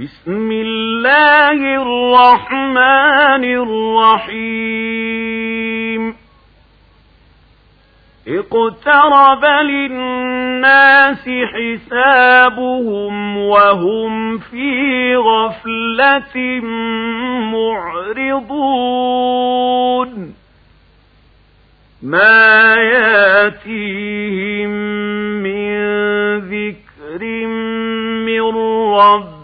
بسم الله الرحمن الرحيم. اقترب للناس حسابهم وهم في غفلة معرضون. ما ياتيهم من ذكر من ربهم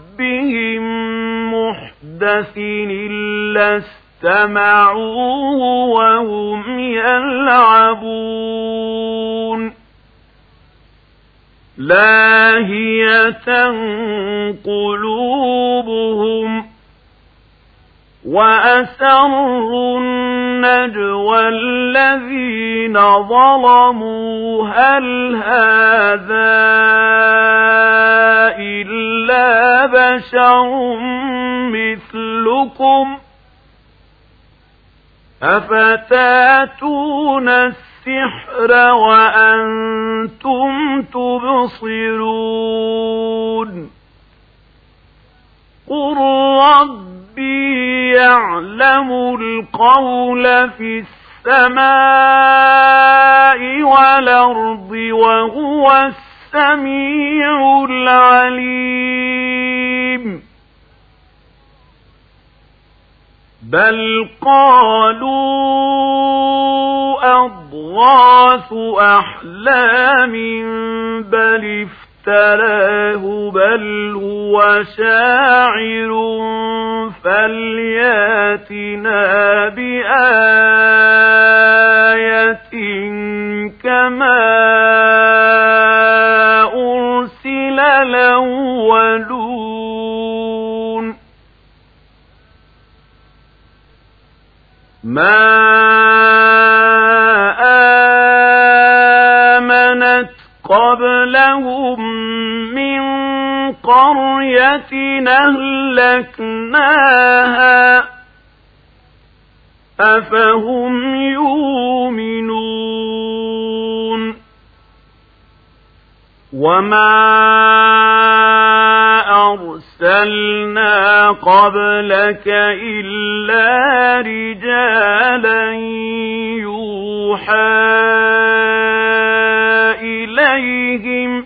محدث إلا استمعوه وهم يلعبون لاهية قلوبهم وأسروا النجوى الذين ظلموا هل هذا إلا بشر مثلكم أفتاتون السحر وأنتم تبصرون قل ربي يعلم القول في السماء والأرض وهو السميع العليم بل قالوا أضغاث أحلام بل افتراه بل هو شاعر فلياتنا بآية كما أرسل الأولون ما قرية أهلكناها أفهم يؤمنون وما أرسلنا قبلك إلا رجالا يوحى إليهم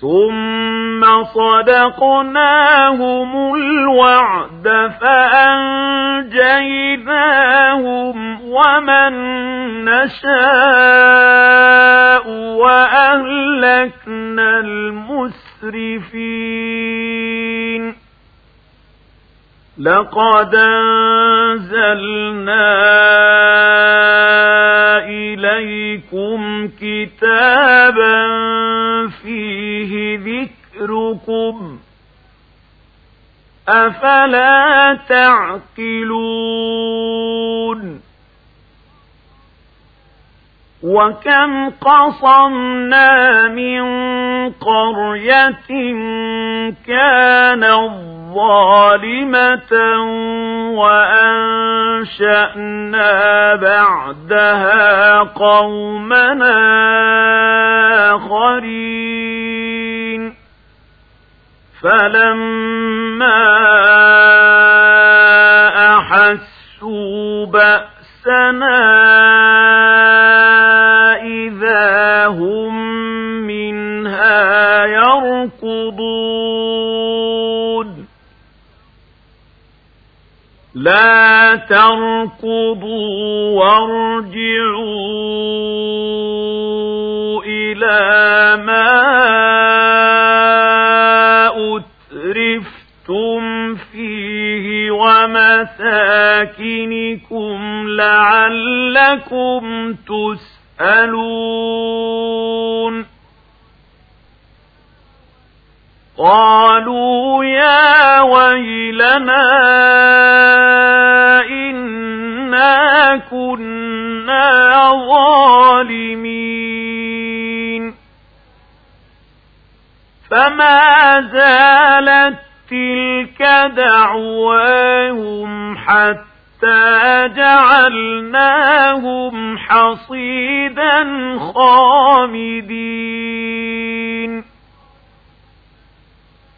ثم صدقناهم الوعد فأنجيناهم ومن نشاء وأهلكنا المسرفين لقد أنزلنا إليكم كتابا فيه ذكركم. أفلا تعقلون؟ وكم قصمنا من قرية كانت ظالمة وأنشأنا بعدها قومنا آخرين فلما أحسوا بأسنا لا تركضوا وارجعوا إلى ما أترفتم فيه ومساكنكم لعلكم تسألون قالوا يا ويلنا إنا كنا ظالمين. فما زالت تلك دعواهم حتى جعلناهم حصيدا خامدين.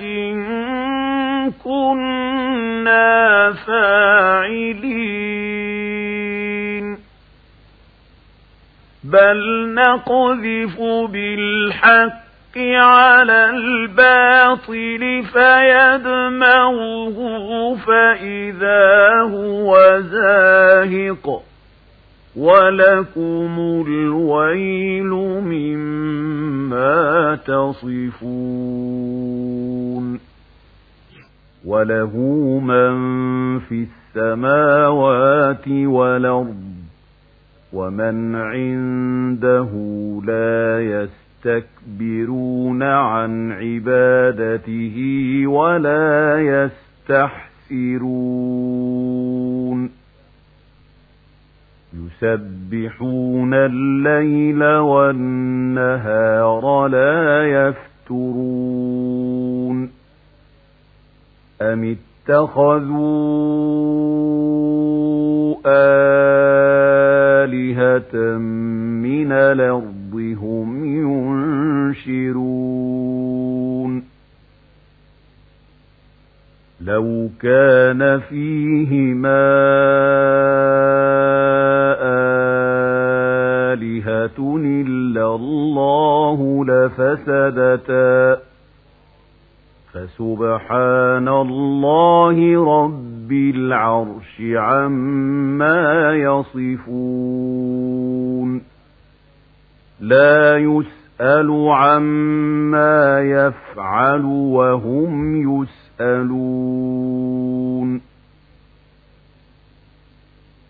إن كنا فاعلين بل نقذف بالحق على الباطل فيدمغه فإذا هو زاهق ولكم الويل مما تصفون وله من في السماوات والأرض ومن عنده لا يستكبرون عن عبادته ولا يستحسرون يسبحون الليل والنهار لا يفترون أم اتخذوا آلهة من الأرض هم ينشرون لو كان فيهما آلهة إلا الله لفسدتا فسبحان الله رب العرش عما يصفون لا يسأل عما يفعل وهم يسألون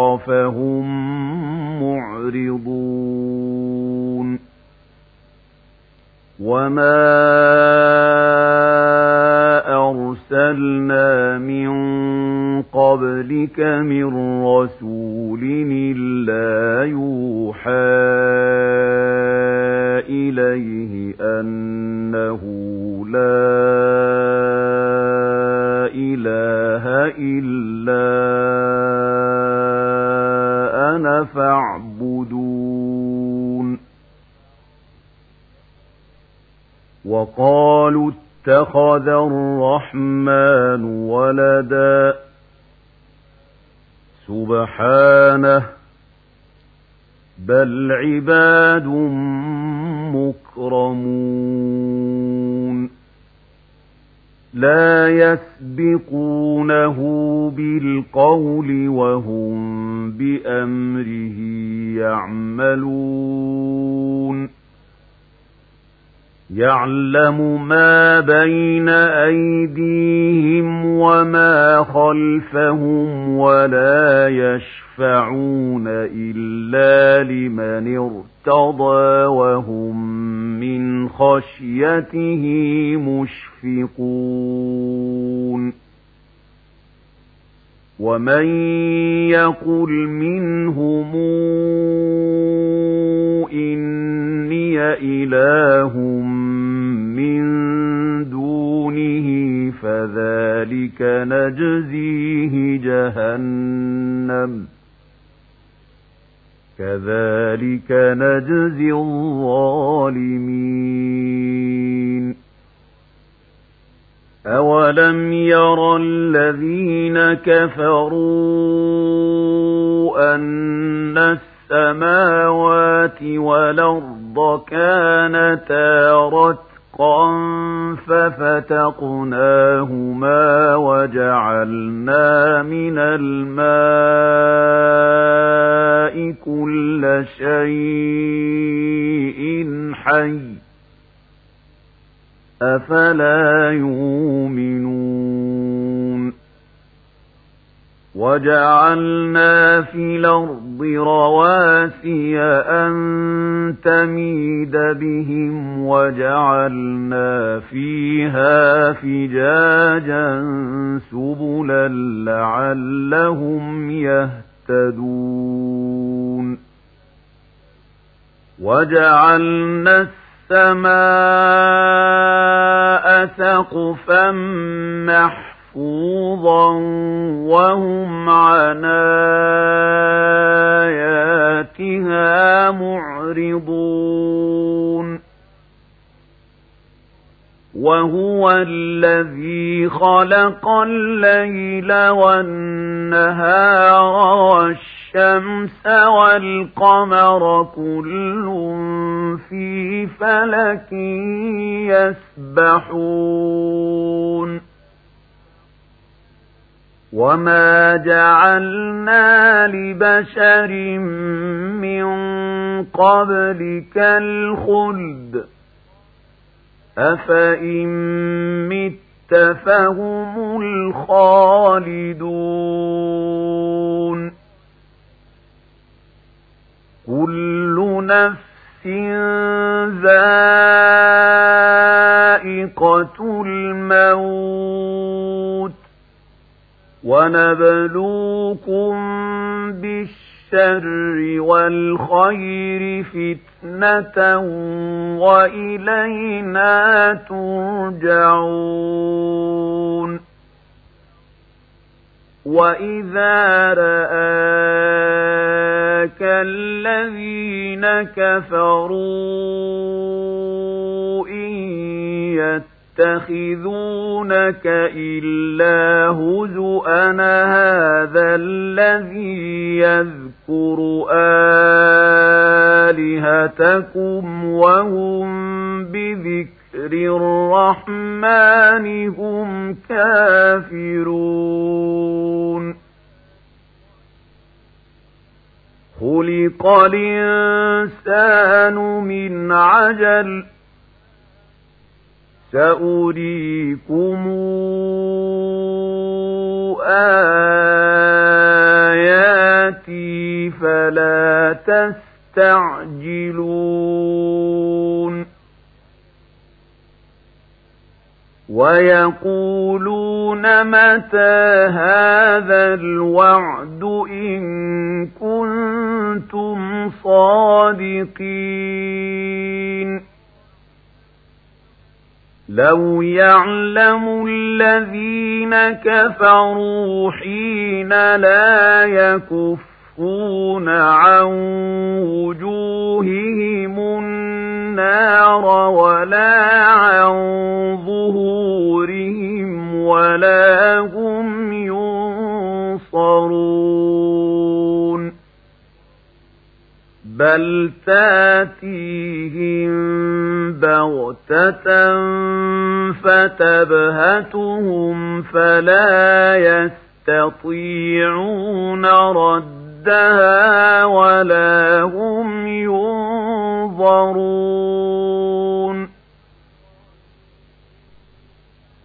فهم معرضون وما أرسلنا من قبلك من رسول إلا يوحى إليه أنه لا إله إلا أنا فاعبدون. وقالوا اتخذ الرحمن ولدا. سبحانه بل عباد مكرمون. لا يسبقونه بالقول وهم بأمره يعملون. يعلم ما بين أيديهم وما خلفهم ولا يشفعون إلا لمن ارتضى وهم من خشيته مشفقون. ومن يقل منهم إني إله من دونه فذلك نجزيه جهنم كذلك نجزي الظالمين أولم ير الذين كفروا أن السماوات والأرض كانتا رتقا ففتقناهما وجعلنا من الماء كل شيء حي أفلا يؤمنون وجعلنا في الأرض رواسي أن تميد بهم وجعلنا فيها فجاجا سبلا لعلهم يهتدون وجعلنا السماء سقفا محفوظا وهم عن آياتها معرضون. وهو الذي خلق الليل والنهار والشمس والقمر كل في فلك يسبحون. وما جعلنا لبشر من قبلك الخلد أفإن مت فهم الخالدون. كل نفس ذائقة الموت ونبلوكم بالشر والخير فتنة وإلينا ترجعون وإذا رآك الذين كفروا إن يتخذونك إلا هزؤا هذا الذي يذكر آلهتكم وهم بذكر الرحمن هم كافرون خلق الإنسان من عجل سأريكم آياتي فلا تستعجلون ويقولون متى هذا الوعد إن كنتم صادقين؟ لو يعلم الذين كفروا حين لا يكفون عن وجوههم النار ولا عن ظهورهم ولا هم ينصرون. بل تاتيهم بغتة فتبهتهم فلا يستطيعون ردها ولا هم ينظرون.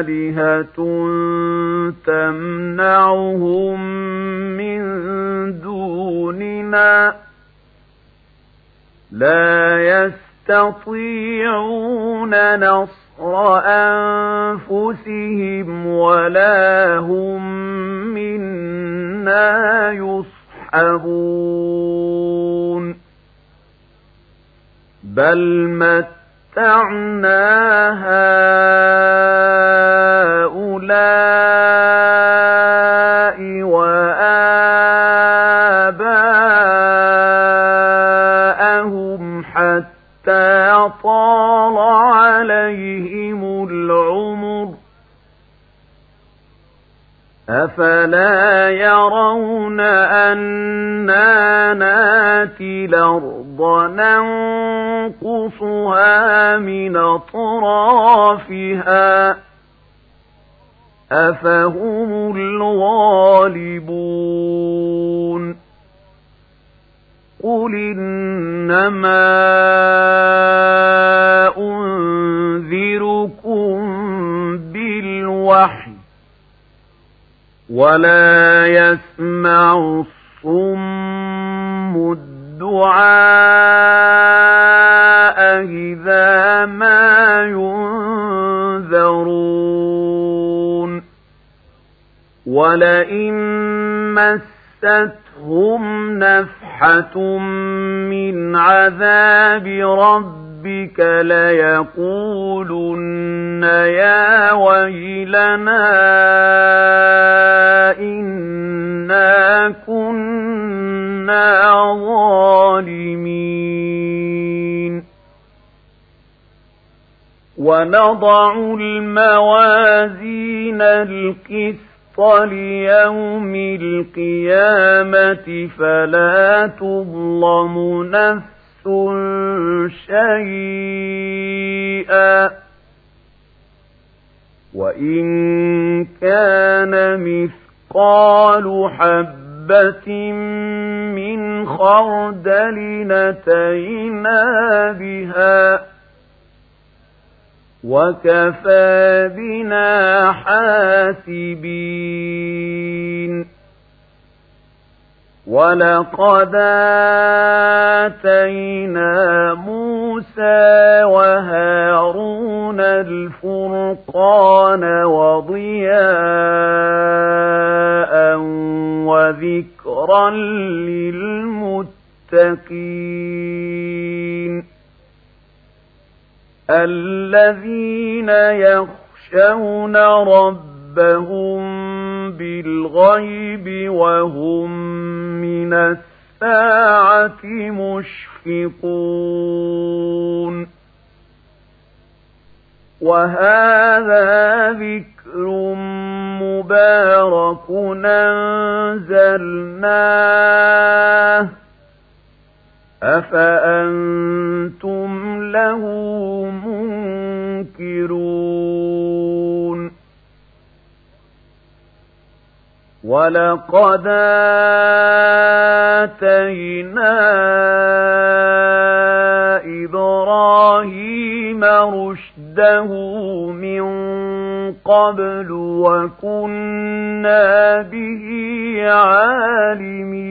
آلهة تمنعهم من دوننا لا يستطيعون نصر أنفسهم ولا هم منا يصحبون بل متعنا هؤلاء وآباءهم حتى طال عليهم العمر أفلا يرون أنا ناتي الأرض ننقصها من أطرافها أفهم الغالبون قل إنما أنذركم بالوحي ولا يسمع الصم الدعاء إذا ما ينذرون ولئن مستهم نفحة من عذاب ربك ليقولن يا ويلنا إنا كنا ظالمين ونضع الموازين القسط ليوم القيامة فلا تظلم نفس شيئا وإن كان مثقال حبة من خردل نتينا بها وكفى بنا حاسبين ولقد آتينا موسى وهارون الفرقان وضياء وذكرا للمتقين الذين يخشون ربهم بالغيب وهم من الساعة مشفقون. وهذا ذكر مبارك أنزلناه. أفأنتم له منكرون ولقد آتينا إبراهيم رشده من قبل وكنا به عالمين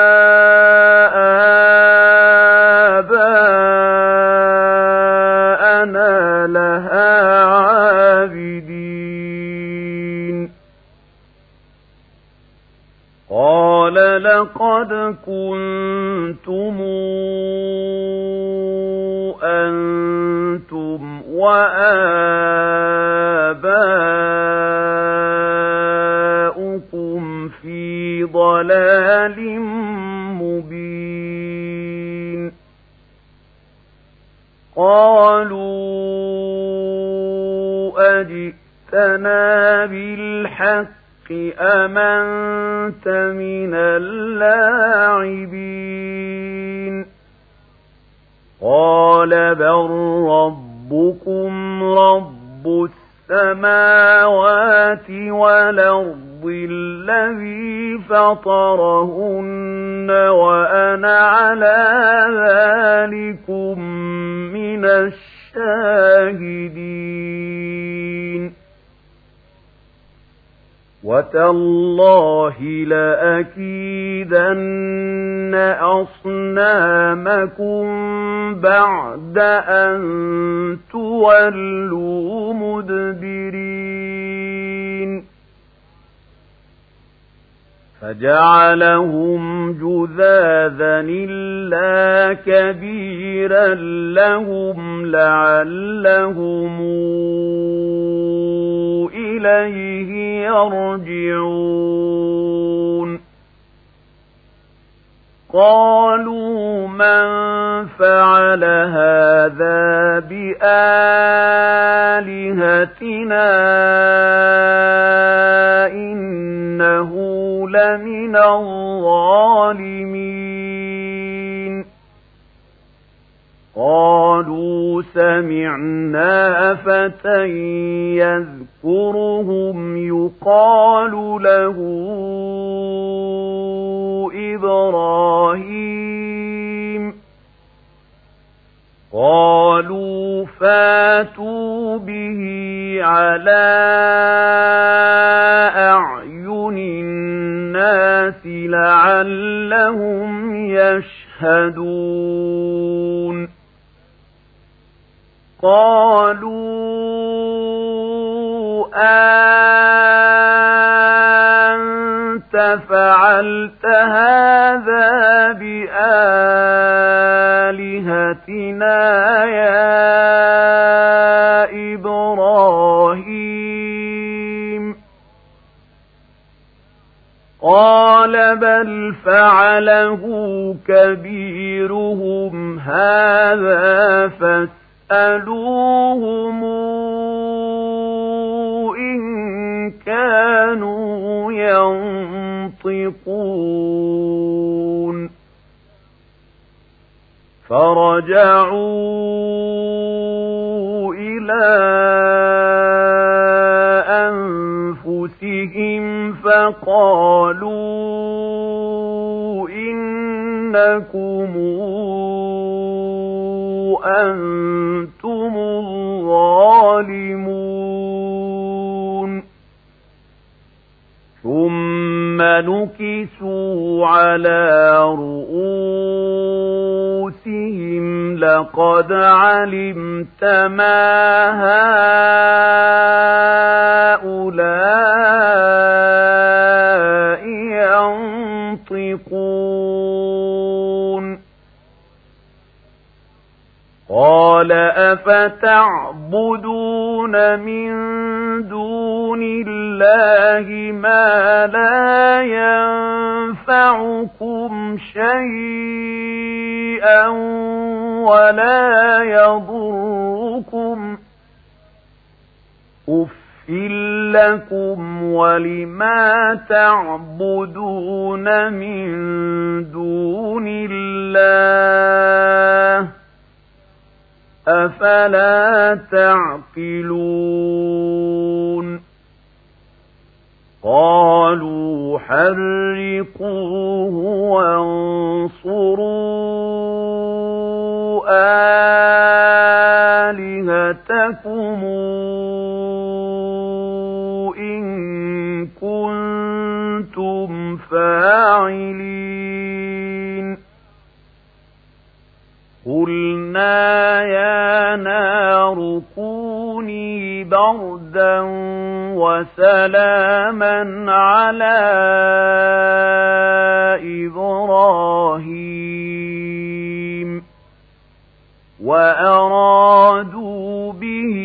بعد أن تولوا مدبرين. فجعلهم جذاذا إلا كبيرا لهم لعلهم إليه يرجعون. قالوا من فعل هذا بآلهتنا إنه لمن الظالمين. قالوا سمعنا فتى يذكرهم يقال له إبراهيم. قالوا فاتوا به على أعين الناس لعلهم يشهدون. قالوا أنت فعلت هذا بآلهتنا يا إبراهيم. قال بل فعله كبيرهم هذا فاسألوهم إن كانوا ينطقون. فرجعوا إلى أنفسهم فقالوا إنكم أنتم الظالمون. نكسوا على رؤوسهم لقد علمت ما هؤلاء ينطقون. قال أفتعبدون من دون الله ما لا ينفعكم شيئا ولا يضركم أف لكم ولما تعبدون من دون الله أفلا تعقلون قالوا حرقوه وانصروا آلهتكم إن كنتم فاعلين قلنا يا نار كوني بردا وسلاما على إبراهيم وأرادوا به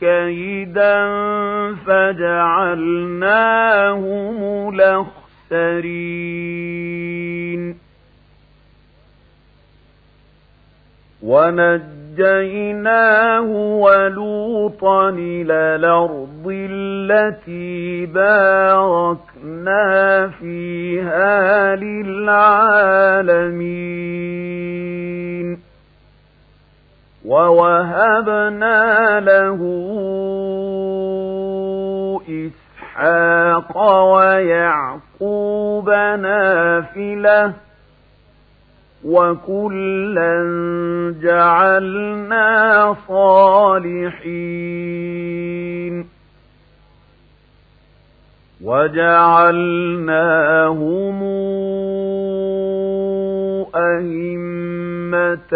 كيدا فجعلناهم الأخسرين ونجيناه ولوطا إلى الأرض التي باركنا فيها للعالمين ووهبنا له إسحاق ويعقوب نافله وكلا جعلنا صالحين وجعلناهم أئمة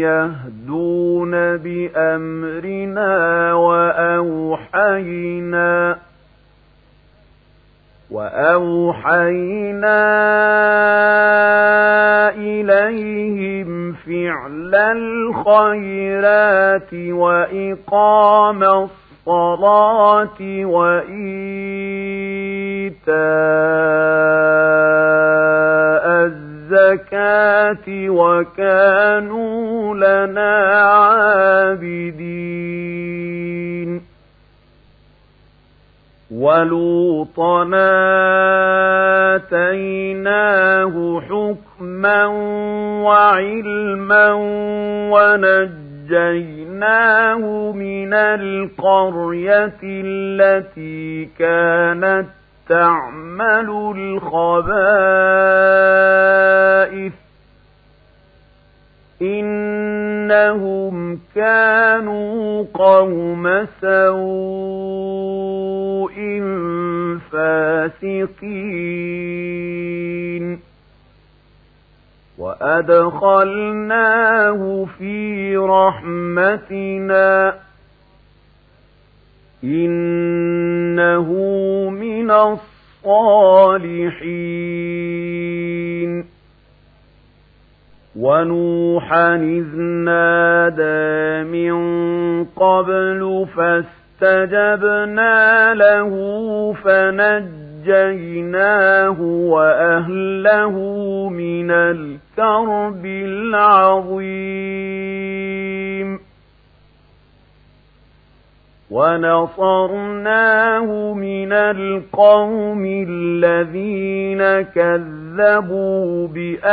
يهدون بأمرنا وأوحينا وأوحينا إليهم فعل الخيرات وإقام الصلاة وإيتاء الزكاة وكانوا لنا عابدين ولوطنا آتيناه حكما وعلما ونجيناه من القرية التي كانت تعمل الخبائث إنهم كانوا قوم سوء فاسقين وأدخلناه في رحمتنا إنه من الصالحين ونوحا إذ نادى من قبل فاستجبنا له فنجيناه وأهله من الكرب العظيم. ونصرناه من القوم الذين كذبوا بآياتنا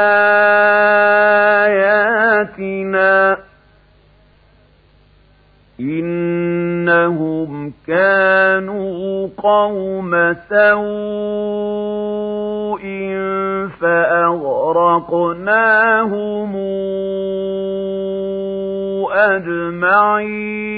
إنهم كانوا قوم سوء فأغرقناهم أجمعين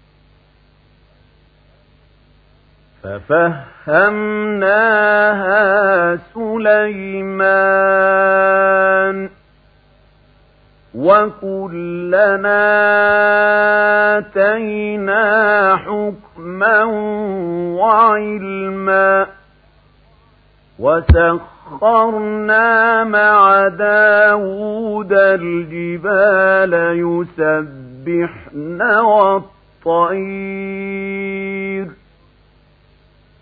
ففهمناها سليمان وكلنا آتينا حكما وعلما وسخرنا مع داود الجبال يسبحن والطير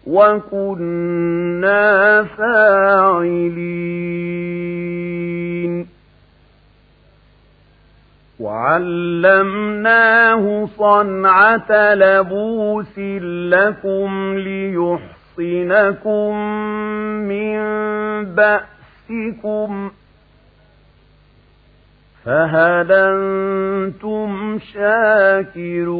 وكنا فاعلين وعلمناه صنعة لبوس لكم ليحصنكم من بأسكم فهل أنتم شاكرون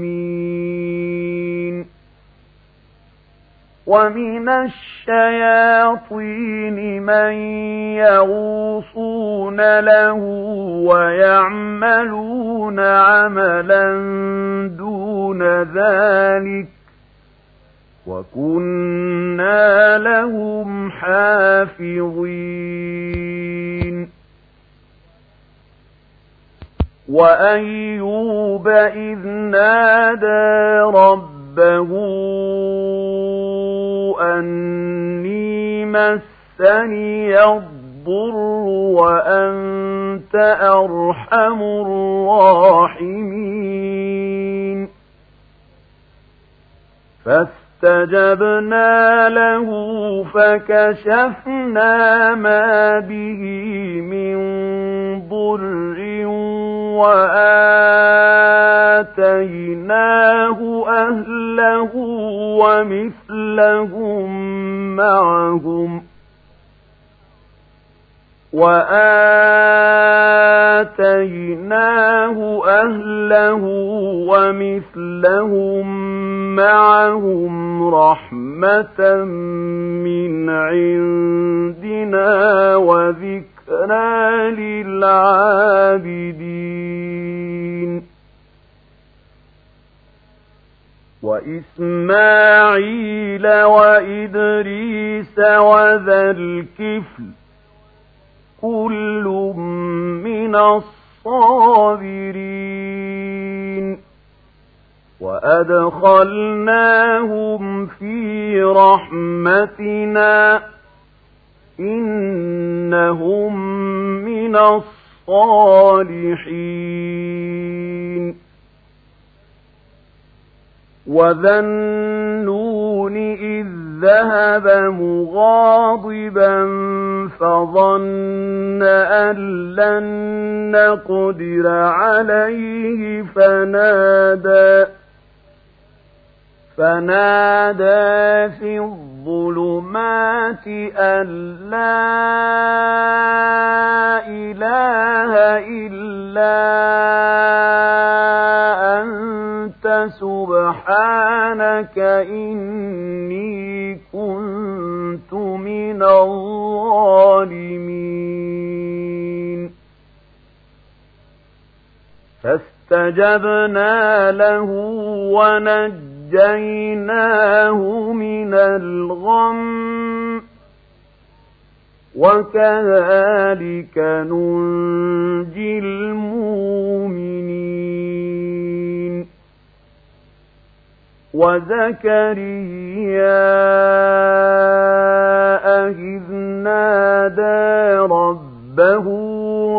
ومن الشياطين من يغوصون له ويعملون عملا دون ذلك وكنا لهم حافظين وأيوب إذ نادى ربه أني مسني الضر وأنت أرحم الراحمين. فاستجبنا له فكشفنا ما به من ضر وآتيناه أهله ومثلهم معهم وآتيناه أهله ومثلهم معهم رحمة من عندنا وذكرى للعابدين وإسماعيل وإدريس وذا الكفل كل من الصابرين وأدخلناهم في رحمتنا إنهم من الصالحين وذا النون إذ ذهب مغاضبا فظن أن لن نقدر عليه فنادى فنادى في الظلمات أن لا إله إلا أنت سبحانك إني كنت من الظالمين فاستجبنا له ونجيناه من الغم وكذلك ننجي المؤمنين وزكريا أذ نادى ربه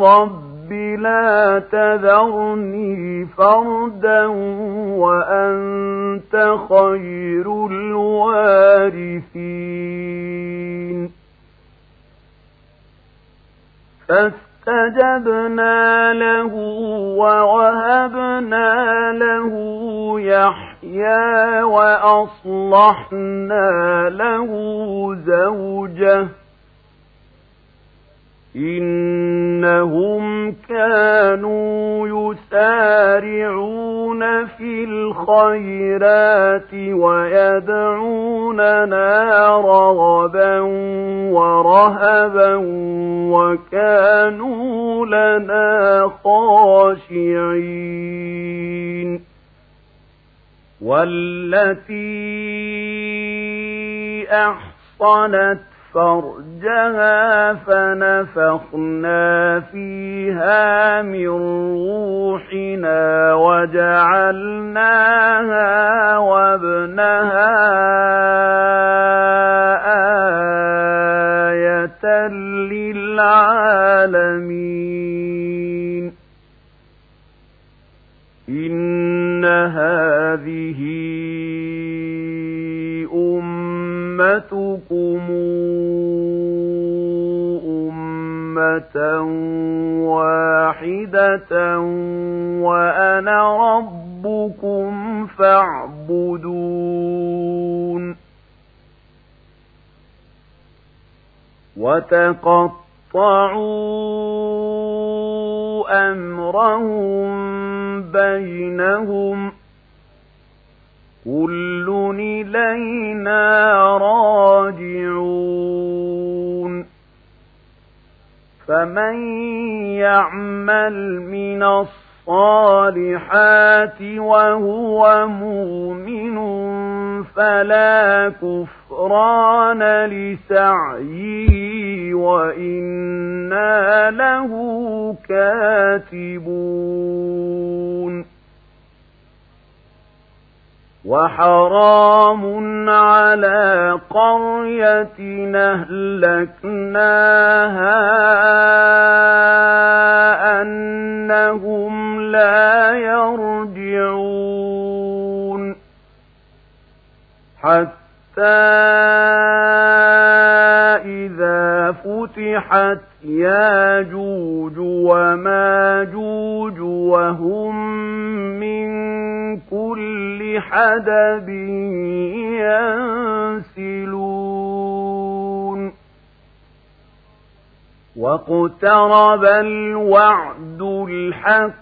رب لا تذرني فردا وأنت خير الوارثين. فاستجبنا له ووهبنا له يحيى وأصلحنا له زوجه إنهم كانوا يسارعون في الخيرات ويدعوننا رغبا ورهبا وكانوا لنا خاشعين والتي أحصنت فرجها فنفخنا فيها من روحنا وجعلناها وابنها آية للعالمين إن هذه أمتكم واحدة وأنا ربكم فاعبدون وتقطعوا أمرهم بينهم كل إلينا راجعون فمن يعمل من الصالحات وهو مؤمن فلا كفران لسعيه وإنا له كاتبون وحرام على قرية أهلكناها أنهم لا يرجعون حتى إذا فتحت ياجوج وماجوج وهم من كل حدب ينسلون. واقترب الوعد الحق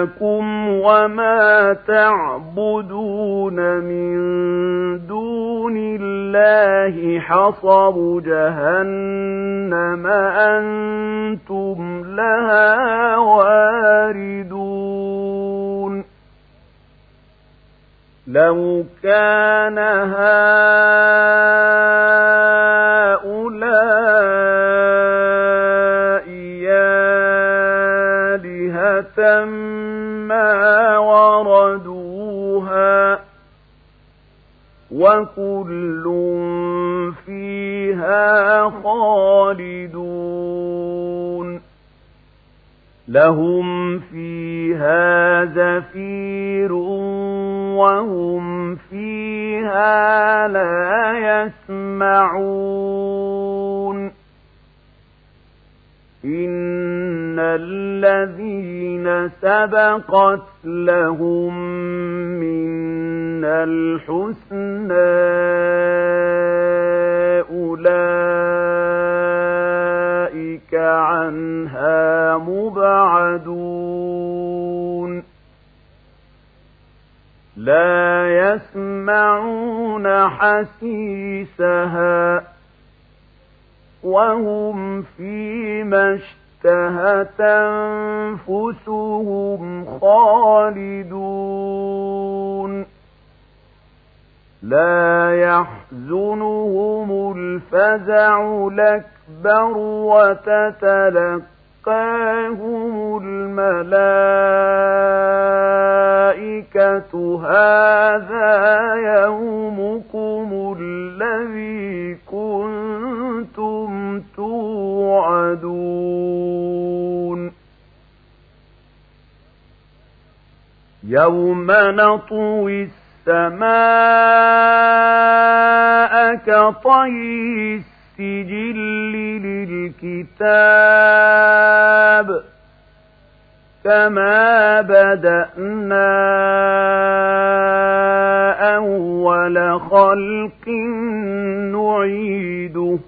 إنكم وما تعبدون من دون الله حصب جهنم أنتم لها واردون لو كان هؤلاء آلهة وردوها وكل فيها خالدون لهم فيها زفير وهم فيها لا يسمعون إن الذين سبقت لهم من الحسنى أولئك عنها مبعدون لا يسمعون حسيسها وهم فيما اشتهت أنفسهم خالدون. لا يحزنهم الفزع الأكبر وتتلقاهم الملائكة هذا يومكم الذي كنتم توعدون. يوم نطوي السماء كطي السجل للكتاب كما بدأنا أول خلق نعيده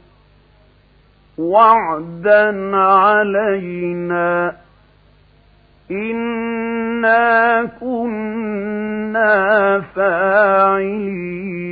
وعدا علينا إنا كنا فاعلين.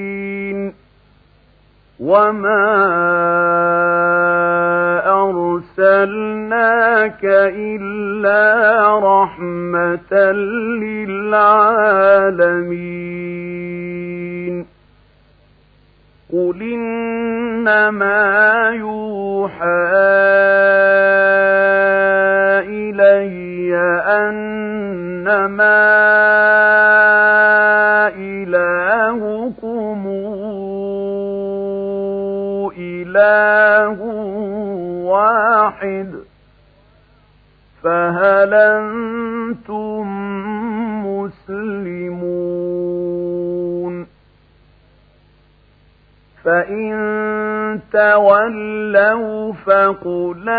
وما أرسلناك إلا رحمة للعالمين قل إنما يوحى إلي أنما إله واحد فهل أنتم مسلمون فإن تولوا فقل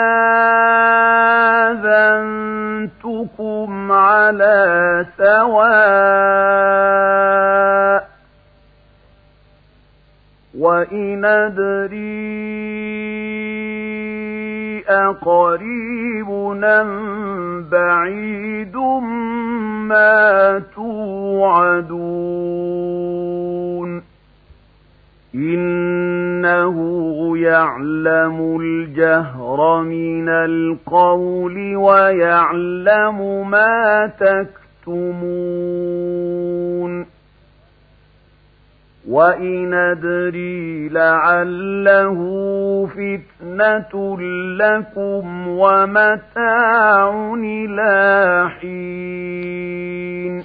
آذنتكم على سواء وإن أدري أقريب أم بعيد ما توعدون إنه يعلم الجهر من القول ويعلم ما تكتمون وإن أدري لعله فتنة لكم ومتاع إلى حين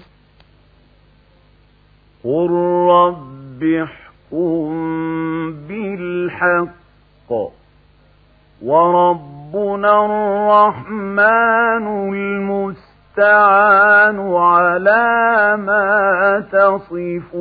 قل رب احكم بالحق وربنا الرحمن الْمُسْتَعَانُ عَلَىٰ مَا تَصِفُونَ